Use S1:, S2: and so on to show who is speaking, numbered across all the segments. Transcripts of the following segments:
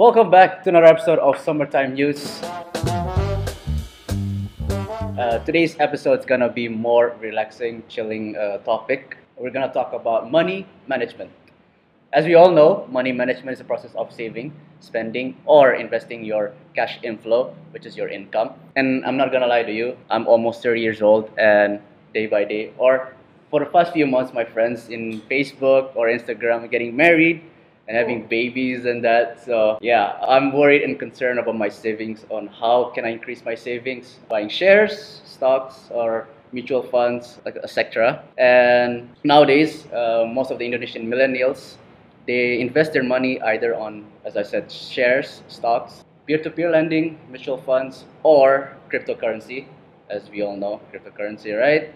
S1: Welcome back to another episode of Summertime News. Uh, today's episode is gonna be more relaxing, chilling uh, topic. We're gonna talk about money management. As we all know, money management is a process of saving, spending, or investing your cash inflow, which is your income. And I'm not gonna lie to you, I'm almost 30 years old, and day by day, or for the past few months, my friends in Facebook or Instagram are getting married and having babies and that. So yeah, I'm worried and concerned about my savings on how can I increase my savings, buying shares, stocks, or mutual funds, like etc. And nowadays, uh, most of the Indonesian millennials they invest their money either on, as I said, shares, stocks, peer-to-peer lending, mutual funds, or cryptocurrency, as we all know, cryptocurrency, right?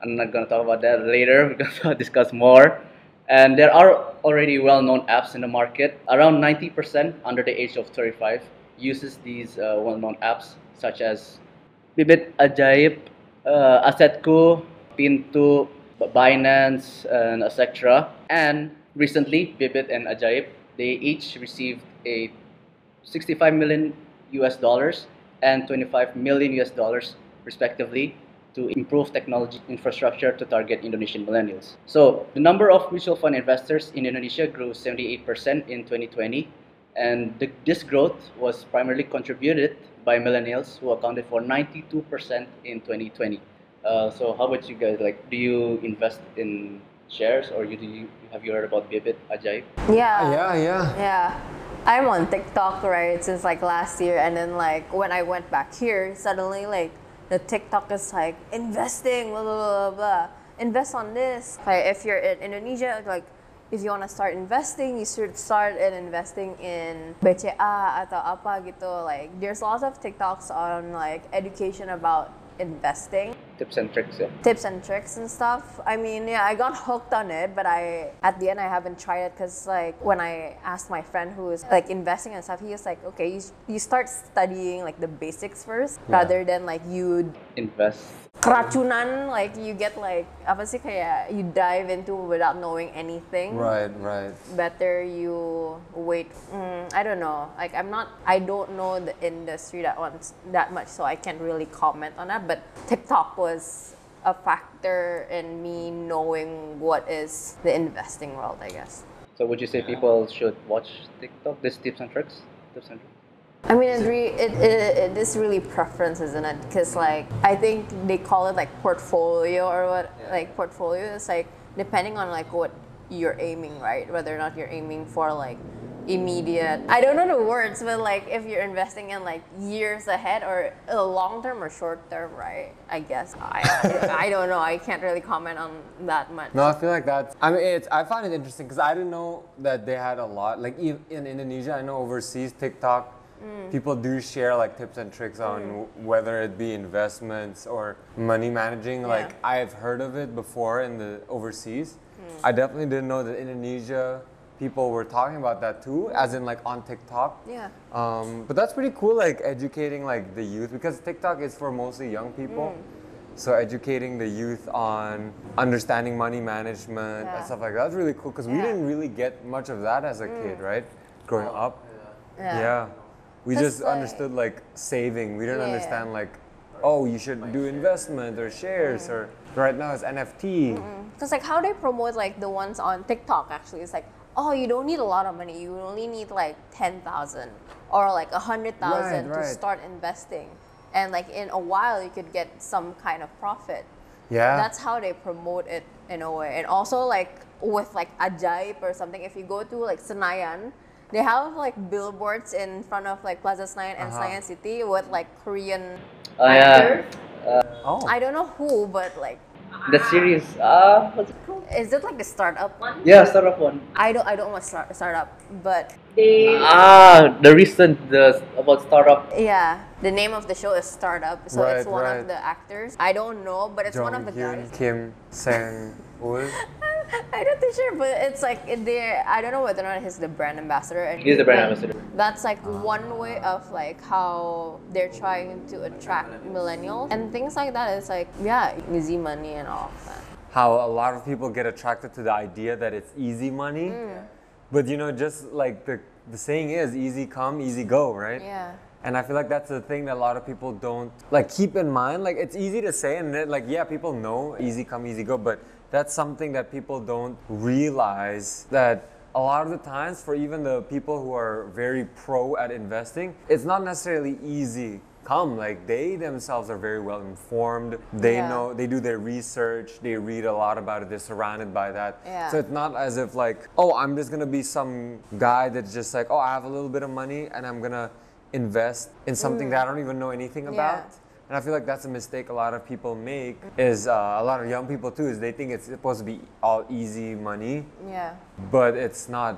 S1: I'm not gonna talk about that later. We're gonna discuss more. And there are already well-known apps in the market. Around 90% under the age of 35 uses these uh, well-known apps such as Bibit Ajaib, uh, Asetku, Pintu, Binance, and etc. And recently, Bibit and Ajaib, they each received a 65 million US dollars and 25 million US dollars respectively to improve technology infrastructure to target Indonesian millennials. So the number of mutual fund investors in Indonesia grew 78% in 2020, and the, this growth was primarily contributed by millennials who accounted for 92% in 2020. Uh, so how about you guys? Like, do you invest in shares, or you, do you have you heard about Bibit Ajaib?
S2: Yeah.
S3: Yeah, yeah.
S2: Yeah. I'm on TikTok right since like last year, and then like when I went back here, suddenly like the TikTok is like investing, blah blah blah blah. Invest on this. Like if you're in Indonesia, like if you want to start investing, you should start in investing in BCA atau apa gitu. Like there's lots of TikToks on like education about investing
S1: Tips and tricks. Yeah.
S2: tips and tricks and stuff. I mean, yeah, I got hooked on it, but I at the end I haven't tried it because like when I asked my friend who is like investing and stuff, he was like, okay, you, you start studying like the basics first rather than like you
S1: Invest.
S2: Keracunan like you get like apa sih kayak you dive into without knowing anything.
S3: Right, right.
S2: Better you wait. Mm, I don't know. Like I'm not. I don't know the industry that wants that much, so I can't really comment on that. But TikTok was a factor in me knowing what is the investing world. I guess.
S1: So would you say people should watch TikTok? This tips and tricks. Tips and tricks.
S2: I mean, it, re- it, it, it is really preference, isn't it? Because like I think they call it like portfolio or what, like portfolio is like depending on like what you're aiming, right? Whether or not you're aiming for like immediate. I don't know the words, but like if you're investing in like years ahead or uh, long term or short term, right? I guess I I don't know. I can't really comment on that much.
S3: No, I feel like that's. I mean, it's. I find it interesting because I didn't know that they had a lot. Like in Indonesia, I know overseas TikTok,
S2: Mm.
S3: people do share like tips and tricks on w- whether it be investments or money managing. Like I've heard of it before in the overseas.
S2: Mm.
S3: I definitely didn't know that Indonesia people were talking about that too, as in like on TikTok.
S2: Yeah.
S3: Um, but that's pretty cool, like educating like the youth because TikTok is for mostly young people.
S2: Mm.
S3: So educating the youth on understanding money management
S2: Yeah.
S3: and stuff like that. That's really cool because we didn't really get much of that as a kid, right? Growing up. Yeah. We
S2: 'Cause,
S3: just
S2: like-
S3: understood like saving. We didn't
S2: Yeah.
S3: understand like, oh, you should do investment or shares or right now it's NFT.
S2: Because like how they promote like the ones on TikTok actually is like, oh, you don't need a lot of money. You only need like ten thousand or like a hundred thousand
S3: Right,
S2: to
S3: right.
S2: start investing, and like in a while you could get some kind of profit.
S3: Yeah.
S2: That's how they promote it in a way. And also like with like Ajaib or something, if you go to like Senayan, they have like billboards in front of like Plaza Senayan and
S3: Uh-huh.
S2: Senayan City with like Korean
S1: Oh yeah.
S2: actors.
S3: oh.
S2: I don't know who, but like,
S1: The series. Ah, what's it called?
S2: is it like the startup one?
S1: Yeah, startup one.
S2: I don't I don't want start startup, but
S1: Ah, the recent the about startup.
S2: yeah, the name of the show is Startup, so it's one
S3: right.
S2: of the actors. I don't know, but it's one of the
S3: Jong-hyun
S2: guys.
S3: Kim Sang Ul.
S2: I'm not too sure, but it's like they I don't know whether or not he's the brand ambassador. And
S1: He's the brand ambassador.
S2: That's like one way of like how they're trying to attract millennials and things like that. It's like yeah, easy money and all of that.
S3: how a lot of people get attracted to the idea that it's easy money.
S2: Mm.
S3: But you know, just like the the saying is easy come, easy go, right?
S2: Yeah.
S3: And I feel like that's the thing that a lot of people don't like keep in mind. Like it's easy to say, and then, like yeah, people know easy come, easy go, but that's something that people don't realize that a lot of the times for even the people who are very pro at investing, it's not necessarily easy come. Like they themselves are very well informed. They
S2: Yeah.
S3: know they do their research. They read a lot about it. They're surrounded by that.
S2: Yeah.
S3: So it's not as if like, oh, I'm just gonna be some guy that's just like, oh, I have a little bit of money and I'm gonna invest in something mm. that I don't even know anything about Yeah. And I feel like that's a mistake a lot of people make. Is uh, a lot of young people too. Is they think it's supposed to be all easy money,
S2: Yeah.
S3: but it's not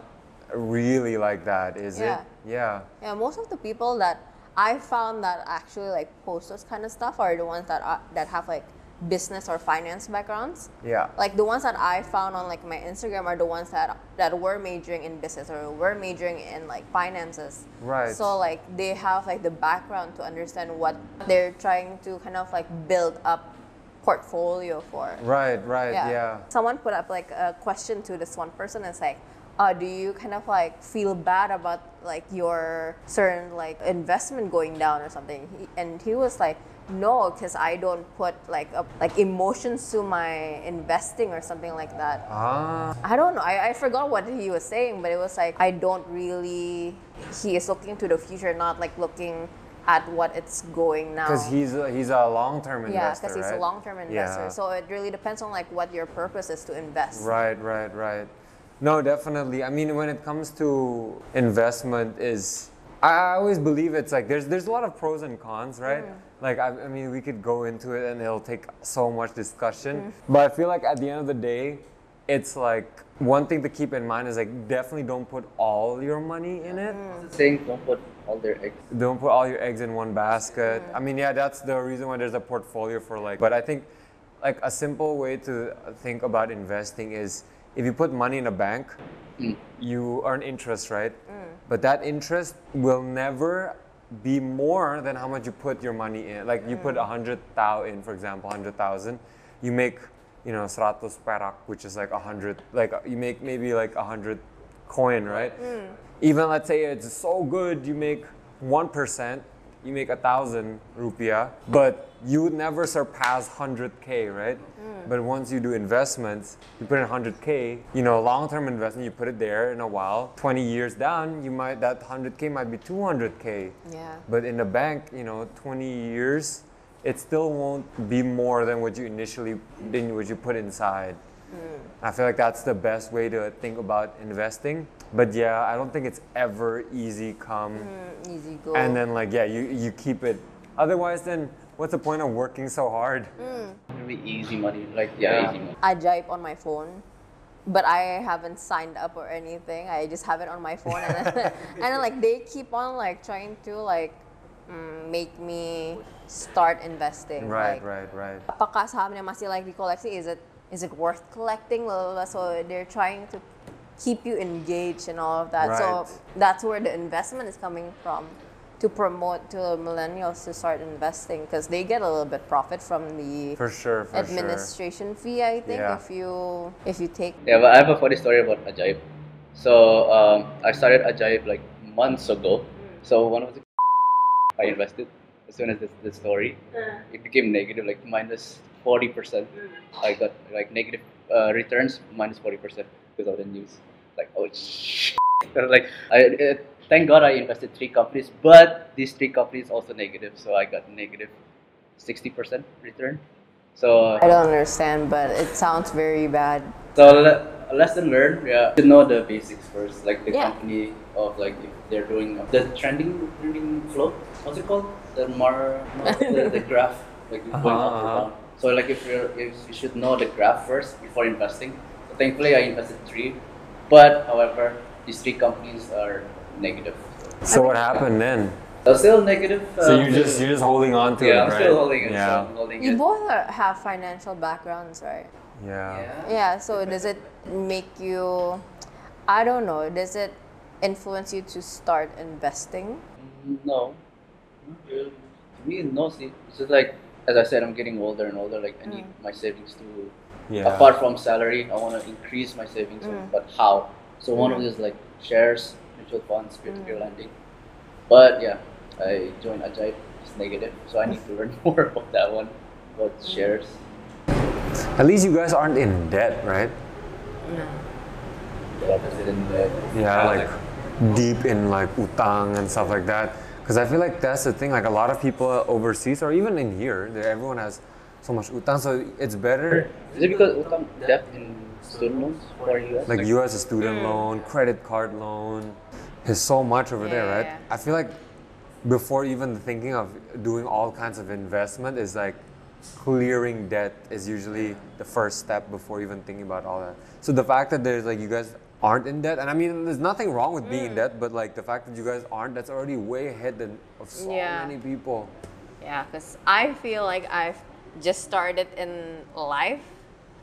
S3: really like that, is
S2: Yeah.
S3: it? Yeah.
S2: Yeah, most of the people that I found that actually like post those kind of stuff are the ones that are, that have like business or finance backgrounds.
S3: Yeah.
S2: Like the ones that I found on like my Instagram are the ones that that were majoring in business or were majoring in like finances.
S3: Right.
S2: So like they have like the background to understand what they're trying to kind of like build up portfolio for.
S3: Right. Right. Yeah. yeah.
S2: Someone put up like a question to this one person. It's like, uh, do you kind of like feel bad about like your certain like investment going down or something? He, and he was like, no, because I don't put like a, like emotions to my investing or something like that.
S3: Ah.
S2: I don't know. I, I forgot what he was saying, but it was like I don't really. He is looking to the future, not like looking at what it's going now.
S3: Because he's a, he's a long term investor.
S2: yeah, because he's a long-term investor.
S3: Yeah.
S2: So it really depends on like what your purpose is to invest.
S3: Right, right, right. No, definitely. I mean, when it comes to investment, is I I always believe it's like there's there's a lot of pros and cons, right? Mm. Like I, I mean, we could go into it and it'll take so much discussion. Mm-hmm. But I feel like at the end of the day, it's like one thing to keep in mind is like definitely don't put all your money in it. Mm-hmm.
S1: Saying don't put all their eggs.
S3: Don't put all your eggs in one basket. Mm-hmm. I mean, yeah, that's the reason why there's a portfolio for like. But I think like a simple way to think about investing is if you put money in a bank, mm. you earn interest, right? Mm. But that interest will never be more than how much you put your money in. Like you put mm. a hundred thou in, for example, hundred thousand, you make you know seratus perak, which is like a hundred. Like you make maybe like a hundred coin, right? Even let's say it's so good, you make one percent, you make a thousand rupiah, but you would never surpass 100k, right? Mm. But once you do investments, you put in 100k, you know, long-term investment, you put it there in a while. 20 years down, you might that 100k might be 200k.
S2: Yeah.
S3: But in the bank, you know, 20 years, it still won't be more than what you initially than what you put inside. I feel like that's the best way to think about investing. But yeah, I don't think it's ever easy come
S2: Mm, Easy go.
S3: and then like yeah, you you keep it. Otherwise, then what's the point of working so hard?
S1: Really easy money. Like yeah,
S3: Yeah.
S1: easy money.
S2: I Jipe on my phone, but I haven't signed up or anything. I just have it on my phone, and then, and then like they keep on like trying to like mm, make me start investing.
S3: Right,
S2: like,
S3: right, right.
S2: Apakah saham niya masih like di-koleksi? Is it is it worth collecting? Blah, blah, blah. So they're trying to keep you engaged and all of that.
S3: Right.
S2: So that's where the investment is coming from. To promote to millennials to start investing because they get a little bit profit from the
S3: For sure, for sure.
S2: administration fee i think
S3: Yeah.
S2: if you if you take
S1: Yeah, but I have a funny story about Ajaib. So um, I started Ajaib like months ago. So one of the I invested as soon as this, this story, it became negative, like minus forty percent. I got like negative uh, returns minus forty percent because of the news. Like oh shit. like I it, thank God I invested three companies, but these three companies also negative, so I got negative sixty percent return. So
S2: i don't understand but it sounds very bad
S1: so le- lesson learned, yeah, to know the basics first, like the
S2: Yeah.
S1: company of like if they're doing the trending trending flow. What's it called? The mar, mar the, the graph, like going up or
S3: Uh-huh.
S1: down. So like if you're if you should know the graph first before investing. So thankfully I invested three, but however these three companies are negative.
S3: So what happened then?
S1: So still negative.
S3: So
S1: uh,
S3: you're just you're just holding on to it,
S1: yeah, I'm
S3: right?
S1: still holding it.
S3: Yeah.
S1: So I'm holding
S2: you
S1: it.
S2: both are, have financial backgrounds right
S3: yeah.
S1: Yeah.
S2: yeah so does it make you i don't know does it influence you to start investing
S1: No. Not really. To me, no. See, it's just like, as I said, I'm getting older and older. Like, I need mm. my savings to,
S3: Yeah.
S1: apart from salary, I want to increase my savings. Mm. But how? So one of mm. these like shares, mutual funds, peer-to-peer lending. But yeah, I joined Ajaib. It's negative, so I need to learn more about that one, about shares.
S3: At least you guys aren't in debt, right?
S1: The opposite in the
S3: Yeah, like deep in like utang and stuff like that. Because I feel like that's the thing. Like a lot of people overseas or even in here, they- everyone has so much utang. So it's better.
S1: Is it because utang debt in student loans for US?
S3: Like you as a student mm. loan, credit card loan, there's so much over there, right?
S2: yeah.
S3: I feel like before even thinking of doing all kinds of investment is like clearing debt is usually the first step before even thinking about all that. So the fact that there's like you guys aren't in debt, and I mean there's nothing wrong with
S2: Mm.
S3: being in debt, but like the fact that you guys aren't, that's already way ahead than of so
S2: Yeah.
S3: many people.
S2: Yeah, because I feel like I've just started in life.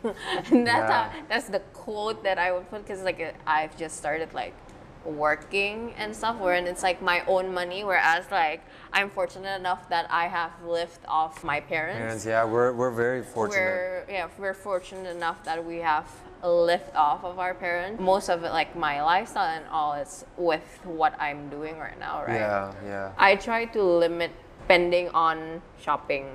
S2: and that's,
S3: Yeah.
S2: how, that's the quote that I would put because like I've just started like working and stuff wherein it's like my own money whereas like I'm fortunate enough that I have lived off my parents.
S3: Parents, yeah, we're, we're very fortunate.
S2: We're yeah, we're fortunate enough that we have lived off of our parents. Most of it, like my lifestyle and all, is with what I'm doing right now, right?
S3: Yeah, yeah,
S2: I try to limit spending on shopping.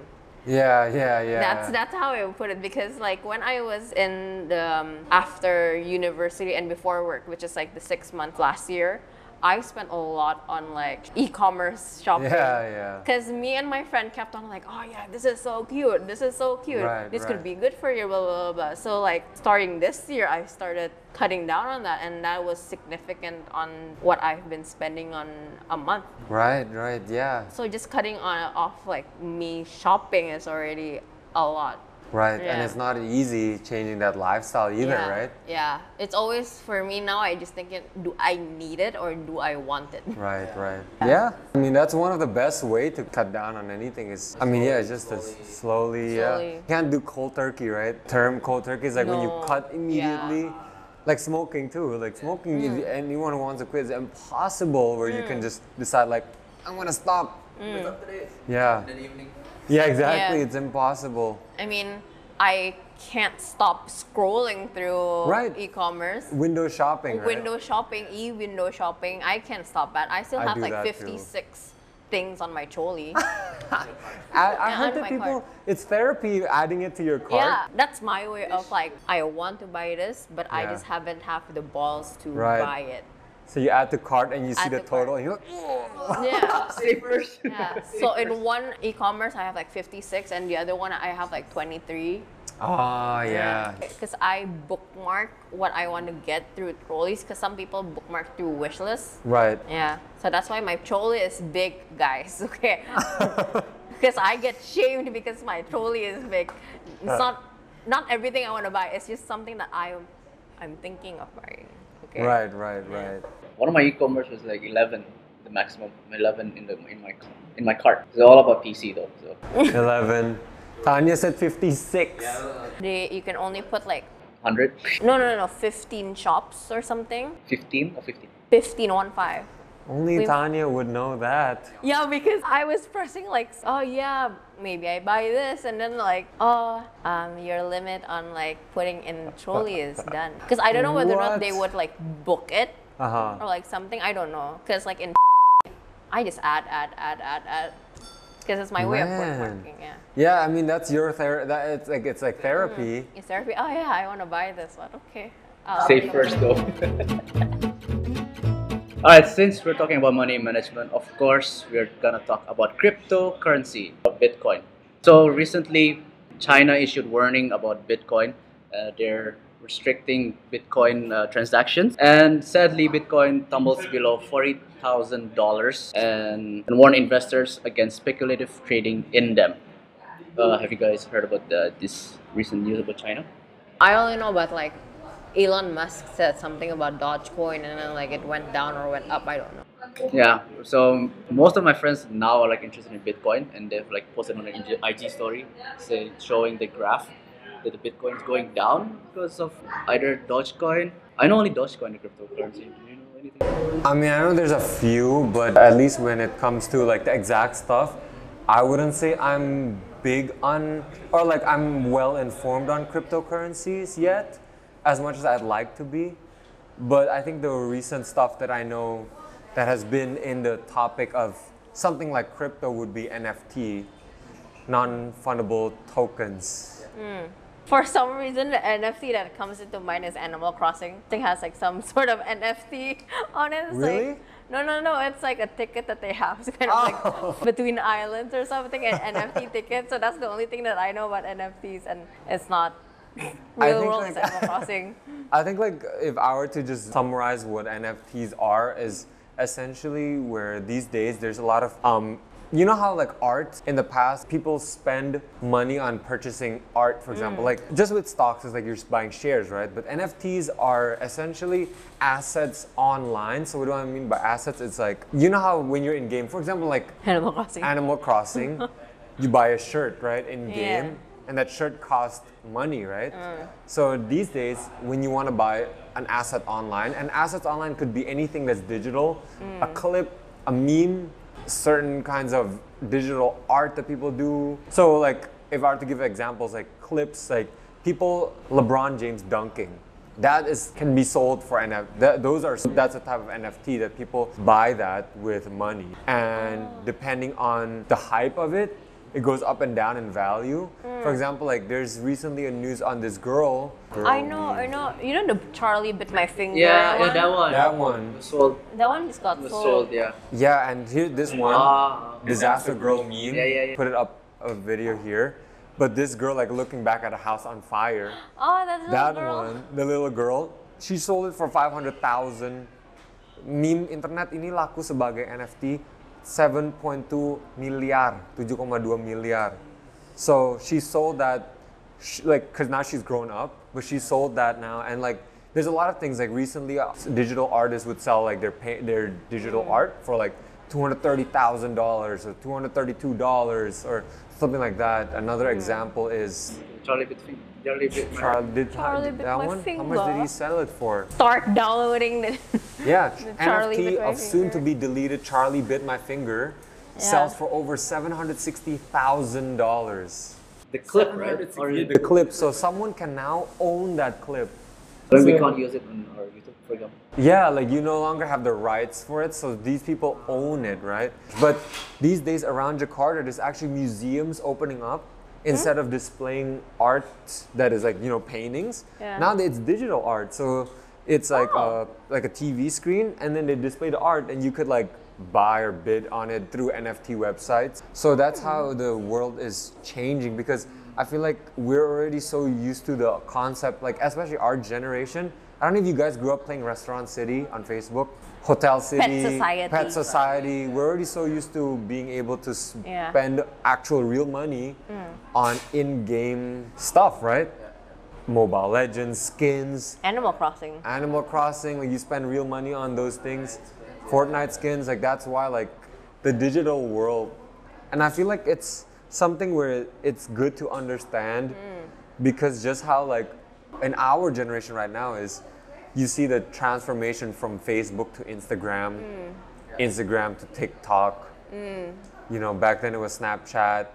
S3: Yeah, yeah, yeah.
S2: That's that's how I would put it because like when I was in the um, after university and before work, which is like the six months last year, I spent a lot on like e-commerce shopping.
S3: Yeah, yeah.
S2: Because me and my friend kept on like, oh yeah, this is so cute. This is so cute.
S3: Right,
S2: this
S3: right.
S2: could be good for you. Blah blah blah. blah. So like starting this year, I started cutting down on that, and that was significant on what I've been spending on a month.
S3: Right, right, yeah.
S2: So just cutting on off like me shopping is already a lot.
S3: Right, and it's not easy changing that lifestyle either,
S2: yeah.
S3: right?
S2: Yeah. It's always for me now. I just think it, do I need it or do I want it?
S3: Right, right. Yeah, I mean that's one of the best way to cut down on anything is. I mean, yeah, it's just to slowly. Yeah,
S2: Slowly.
S3: you can't do cold turkey, right? Term cold turkey is like when you cut immediately.
S2: yeah.
S3: Like smoking too. Like smoking,
S2: Mm.
S3: if anyone who wants to quit, is impossible where you can just decide like I'm gonna stop. Yeah,
S1: In the evening.
S3: Yeah, exactly.
S2: Yeah.
S3: It's impossible.
S2: I mean, I can't stop scrolling through
S3: Right.
S2: e-commerce.
S3: Window shopping, right?
S2: Window shopping, e-window shopping, I can't stop that. I still have like
S3: that too.
S2: 56 things on my trolley.
S3: I, I
S2: Yeah,
S3: heard that people,
S2: cart.
S3: it's therapy adding it to your cart.
S2: yeah, that's my way of like, I want to buy this, but I just haven't have the balls to
S3: Right.
S2: buy it.
S3: So you add to cart and you see
S2: Add
S3: the
S2: to cart.
S3: total and you're like, "Oh."
S2: Yeah.
S1: Savers.
S2: Yeah. So in one e-commerce, I have like 56, and the other one I have like 23.
S3: Oh yeah.
S2: Because I bookmark what I want to get through trolleys. Because some people bookmark through wish lists.
S3: Right.
S2: Yeah. So that's why my trolley is big, guys. Okay. Because I get shamed because my trolley is big. It's not not everything I want to buy. It's just something that I'm I'm thinking of buying. Okay.
S3: Right, right, right.
S1: One of my e-commerce was like 11, the maximum 11 in the in my in my cart. It's all about PC though. So
S3: 11. Tanya said 56.
S2: They, you can only put like
S1: 100,
S2: no no no no 15 shops or something.
S1: 15 or 15.
S2: 15 one five.
S3: Only
S2: We've-
S3: Tanya would know that.
S2: Yeah, because I was pressing like, oh yeah, maybe I buy this, and then like, oh, um, your limit on like putting in trolley is done. Because I don't know whether or not they would like book it
S3: Uh huh.
S2: or like something. I don't know. Because like in, I just add, add, add, add, add. Because it's my way of working. Yeah.
S3: Yeah, I mean that's your therapy. That it's like it's like therapy.
S2: Is therapy? Oh yeah, I want to buy this one. Okay. I'll
S1: Save first
S2: at
S1: though. Alright, since we're talking about money management, of course, we're gonna talk about cryptocurrency, Bitcoin. So recently, China issued warning about Bitcoin. Uh, they're restricting Bitcoin uh, transactions, and sadly, Bitcoin tumbles below forty thousand dollars, and and warn investors against speculative trading in them. Uh, have you guys heard about the, this recent news about China?
S2: I only know about like Elon Musk said something about Dogecoin and then like it went down or went up. I don't know.
S1: Yeah, so most of my friends now are like interested in Bitcoin and they've like posted on an IG story say, showing the graph that the Bitcoin is going down because of either Dogecoin. I know only Dogecoin, the cryptocurrency. Do you know anything?
S3: I mean, I know there's a few, but at least when it comes to like the exact stuff, I wouldn't say I'm big on or like I'm well informed on cryptocurrencies yet, as much as I'd like to be. But I think the recent stuff that I know that has been in the topic of something like crypto would be NFT, non-fungible tokens. Hmm.
S2: For some reason, the NFT that comes into mind is Animal Crossing. I think has like some sort of NFT on it. It's
S3: Really?
S2: Like, no, no, no. It's like a ticket that they have. It's kind of
S3: Oh.
S2: like between islands or something, an NFT ticket. So that's the only thing that I know about NFTs, and it's not real world.
S3: like-
S2: Animal Crossing.
S3: I think like if I were to just summarize what NFTs are is essentially where these days there's a lot of um you know how like art in the past people spend money on purchasing art for example? Mm. Like just with stocks it's like you're just buying shares right? But NFTs are essentially assets online. So what do I mean by assets? It's like you know how when you're in game for example like
S2: Animal Crossing.
S3: Animal Crossing, you buy a shirt, right, in
S2: Yeah.
S3: game, and that shirt costs money, right? Mm. So these days, when you want to buy an asset online, and assets online could be anything that's digital, a mm. clip, a meme, certain kinds of digital art that people do. So like, if I were to give examples, like clips, like people, LeBron James dunking that is can be sold for NFT. That, those are that's a type of NFT that people buy that with money, and oh. depending on the hype of it, it goes up and down in value. For example, like there's recently a news on this girl.
S2: I know, I know. You know the Charlie bit my finger.
S1: Yeah,
S2: one?
S1: yeah, that one.
S3: That one.
S1: was sold.
S2: That one just got sold.
S1: sold. Yeah.
S3: Yeah, and here this one,
S1: Ah,
S3: disaster girl meme.
S1: Yeah, yeah, yeah.
S3: Put it up a video here, but this girl like looking back at a house on fire.
S2: Oh, that's
S3: That
S2: girl.
S3: one, the little girl, she sold it for 500,000. Meme internet ini laku sebagai NFT 7.2 miliar, 7,2 miliar. So she sold that, sh like, cause now she's grown up, but she sold that now, and like, there's a lot of things like recently, uh, digital artists would sell like their pay, their digital art for like two hundred thirty thousand dollars or two hundred thirty-two dollars or something like that. Another example is
S1: Charlie finger. Charlie bit my
S3: Charlie did
S2: Charlie
S3: did
S2: bit
S3: that
S2: my
S3: one? How much did he sell it for?
S2: Start downloading the.
S3: Yeah,
S2: Charlie
S3: NFT
S2: bit
S3: of soon to be deleted Charlie bit my finger
S2: Yeah.
S3: sells for over seven hundred sixty thousand dollars.
S1: the clip, right? Or
S3: The clip, so someone can now own that clip.
S1: then we can't use it on our YouTube, for example.
S3: Yeah, like you no longer have the rights for it, so these people own it, right? But these days around Jakarta, there's actually museums opening up. Mm-hmm. Instead of displaying art that is like you know paintings,
S2: Yeah.
S3: now it's digital art. So it's like
S2: Oh.
S3: a like a TV screen, and then they display the art, and you could like buy or bid on it through NFT websites. So that's mm-hmm. how the world is changing because I feel like we're already so used to the concept, like especially our generation. I don't know if you guys grew up playing Restaurant City on Facebook, Hotel City,
S2: Society.
S3: Pet Society. We're already so used to being able to
S2: Yeah.
S3: spend actual real money mm. on in-game stuff, right? Mobile Legends, skins,
S2: Animal Crossing.
S3: Animal Crossing, like you spend real money on those things. Fortnite skins, like that's why like the digital world, and I feel like it's something where it's good to understand mm. because just how like in our generation right now is you see the transformation from Facebook to Instagram, mm. Instagram to TikTok. Mm. You know, back then it was Snapchat.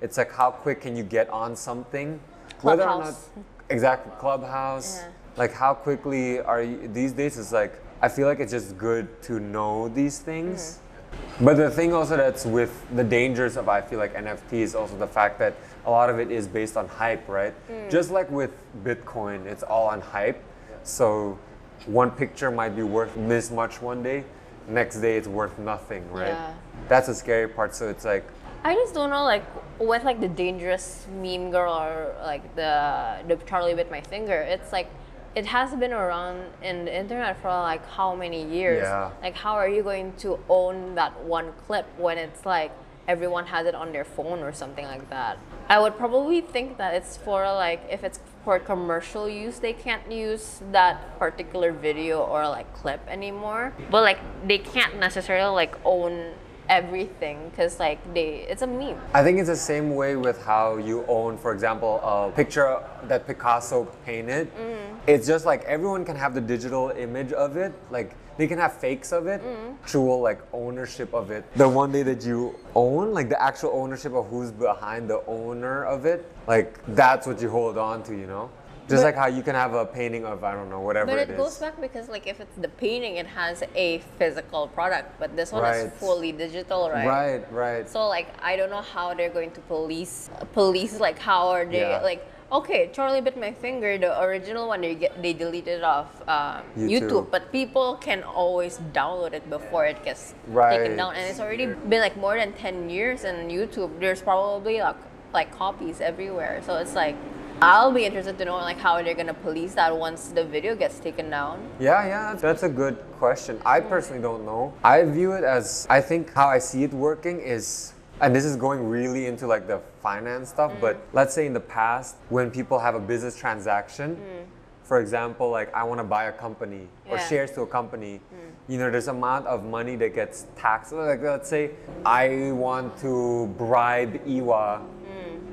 S3: It's like how quick can you get on something? Whether or not
S2: Clubhouse.
S3: exactly Clubhouse.
S2: Yeah.
S3: Like how quickly are you these days is like I feel like it's just good to know these things. Mm-hmm. But the thing also that's with the dangers of I feel like NFT is also the fact that a lot of it is based on hype, right? Mm. Just like with Bitcoin, it's all on hype. So one picture might be worth this much one day, next day it's worth nothing, right?
S2: Yeah.
S3: That's the scary part. So it's like
S2: I just don't know, like, with like the dangerous meme girl or like the the Charlie bit my finger. It's like it has been around in the internet for like how many years?
S3: Yeah.
S2: Like, how are you going to own that one clip when it's like everyone has it on their phone or something like that? I would probably think that it's for like if it's for commercial use, they can't use that particular video or like clip anymore. But like they can't necessarily like own everything because like they it's a meme.
S3: I think it's the same way with how you own, for example, a picture that Picasso painted. Mm. It's just like everyone can have the digital image of it. Like they can have fakes of it, mm. actual like ownership of it. The one day that you own, like the actual ownership of who's behind the owner of it, like that's what you hold on to, you know? Just
S2: But-
S3: like how you can have a painting of I don't know whatever
S2: But
S3: it
S2: goes back because like if it's the painting, it has a physical product, but this one
S3: Right.
S2: is fully digital, right?
S3: Right, right.
S2: So like I don't know how they're going to police police like how are they
S3: Yeah.
S2: like okay Charlie bit my finger the original one they get they deleted off um,
S3: YouTube.
S2: YouTube. but people can always download it before it gets
S3: Right.
S2: taken down and it's already been like more than 10 years in YouTube there's probably like like copies everywhere so it's like I'll be interested to know like how they're gonna police that once the video gets taken down
S3: Yeah, yeah, that's a good question. I personally don't know. I view it as I think how I see it working is and this is going really into like the finance stuff, mm. but let's say in the past when people have a business transaction, mm. for example, like I want to buy a company or shares to a company, mm. you know, there's amount of money that gets taxed. Like let's say I want to bribe Iwa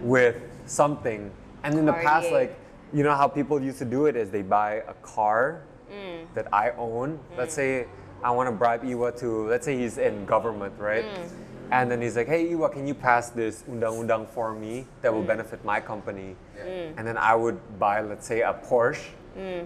S3: with something. And in the past, like you know how people used to do it is they buy a car
S2: Mm.
S3: that I own. Let's say I want to bribe Iwa to, let's say he's in government, right?
S2: Mm.
S3: And then he's like, hey Iwa, can you pass this undang-undang for me that
S2: Mm.
S3: will benefit my company? And then I would buy, let's say, a Porsche.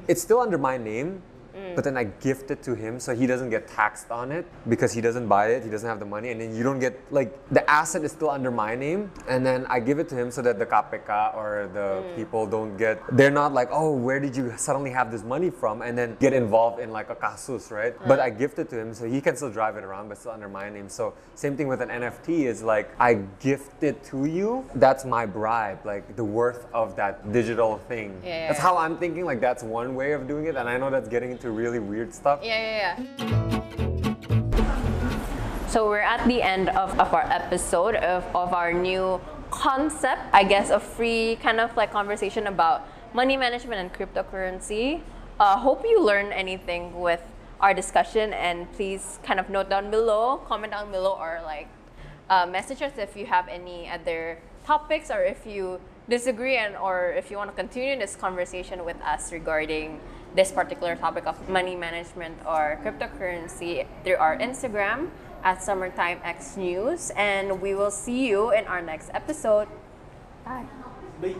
S3: It's still under my name,
S2: Mm.
S3: but then I gift it to him so he doesn't get taxed on it because he doesn't buy it, he doesn't have the money, and then you don't get like the asset is still under my name, and then I give it to him so that the KPK or the
S2: Mm.
S3: people don't get they're not like, oh, where did you suddenly have this money from, and then get involved in like a kasus, right? But I gift it to him so he can still drive it around, but still under my name. So same thing with an NFT is like I gift it to you. That's my bribe, like the worth of that digital thing.
S2: Yeah,
S3: That's
S2: yeah.
S3: how I'm thinking. Like that's one way of doing it, and I know that's getting into really weird stuff.
S2: Yeah, yeah, yeah. So we're at the end of, of our episode of, of our new concept, I guess, a free kind of like conversation about money management and cryptocurrency. Uh, hope you learned anything with our discussion and please kind of note down below, comment down below or like uh, message us if you have any other topics or if you disagree and or if you want to continue this conversation with us regarding this particular topic of money management or cryptocurrency through our Instagram at Summertime X News and we will see you in our next episode. Bye.
S1: Bye.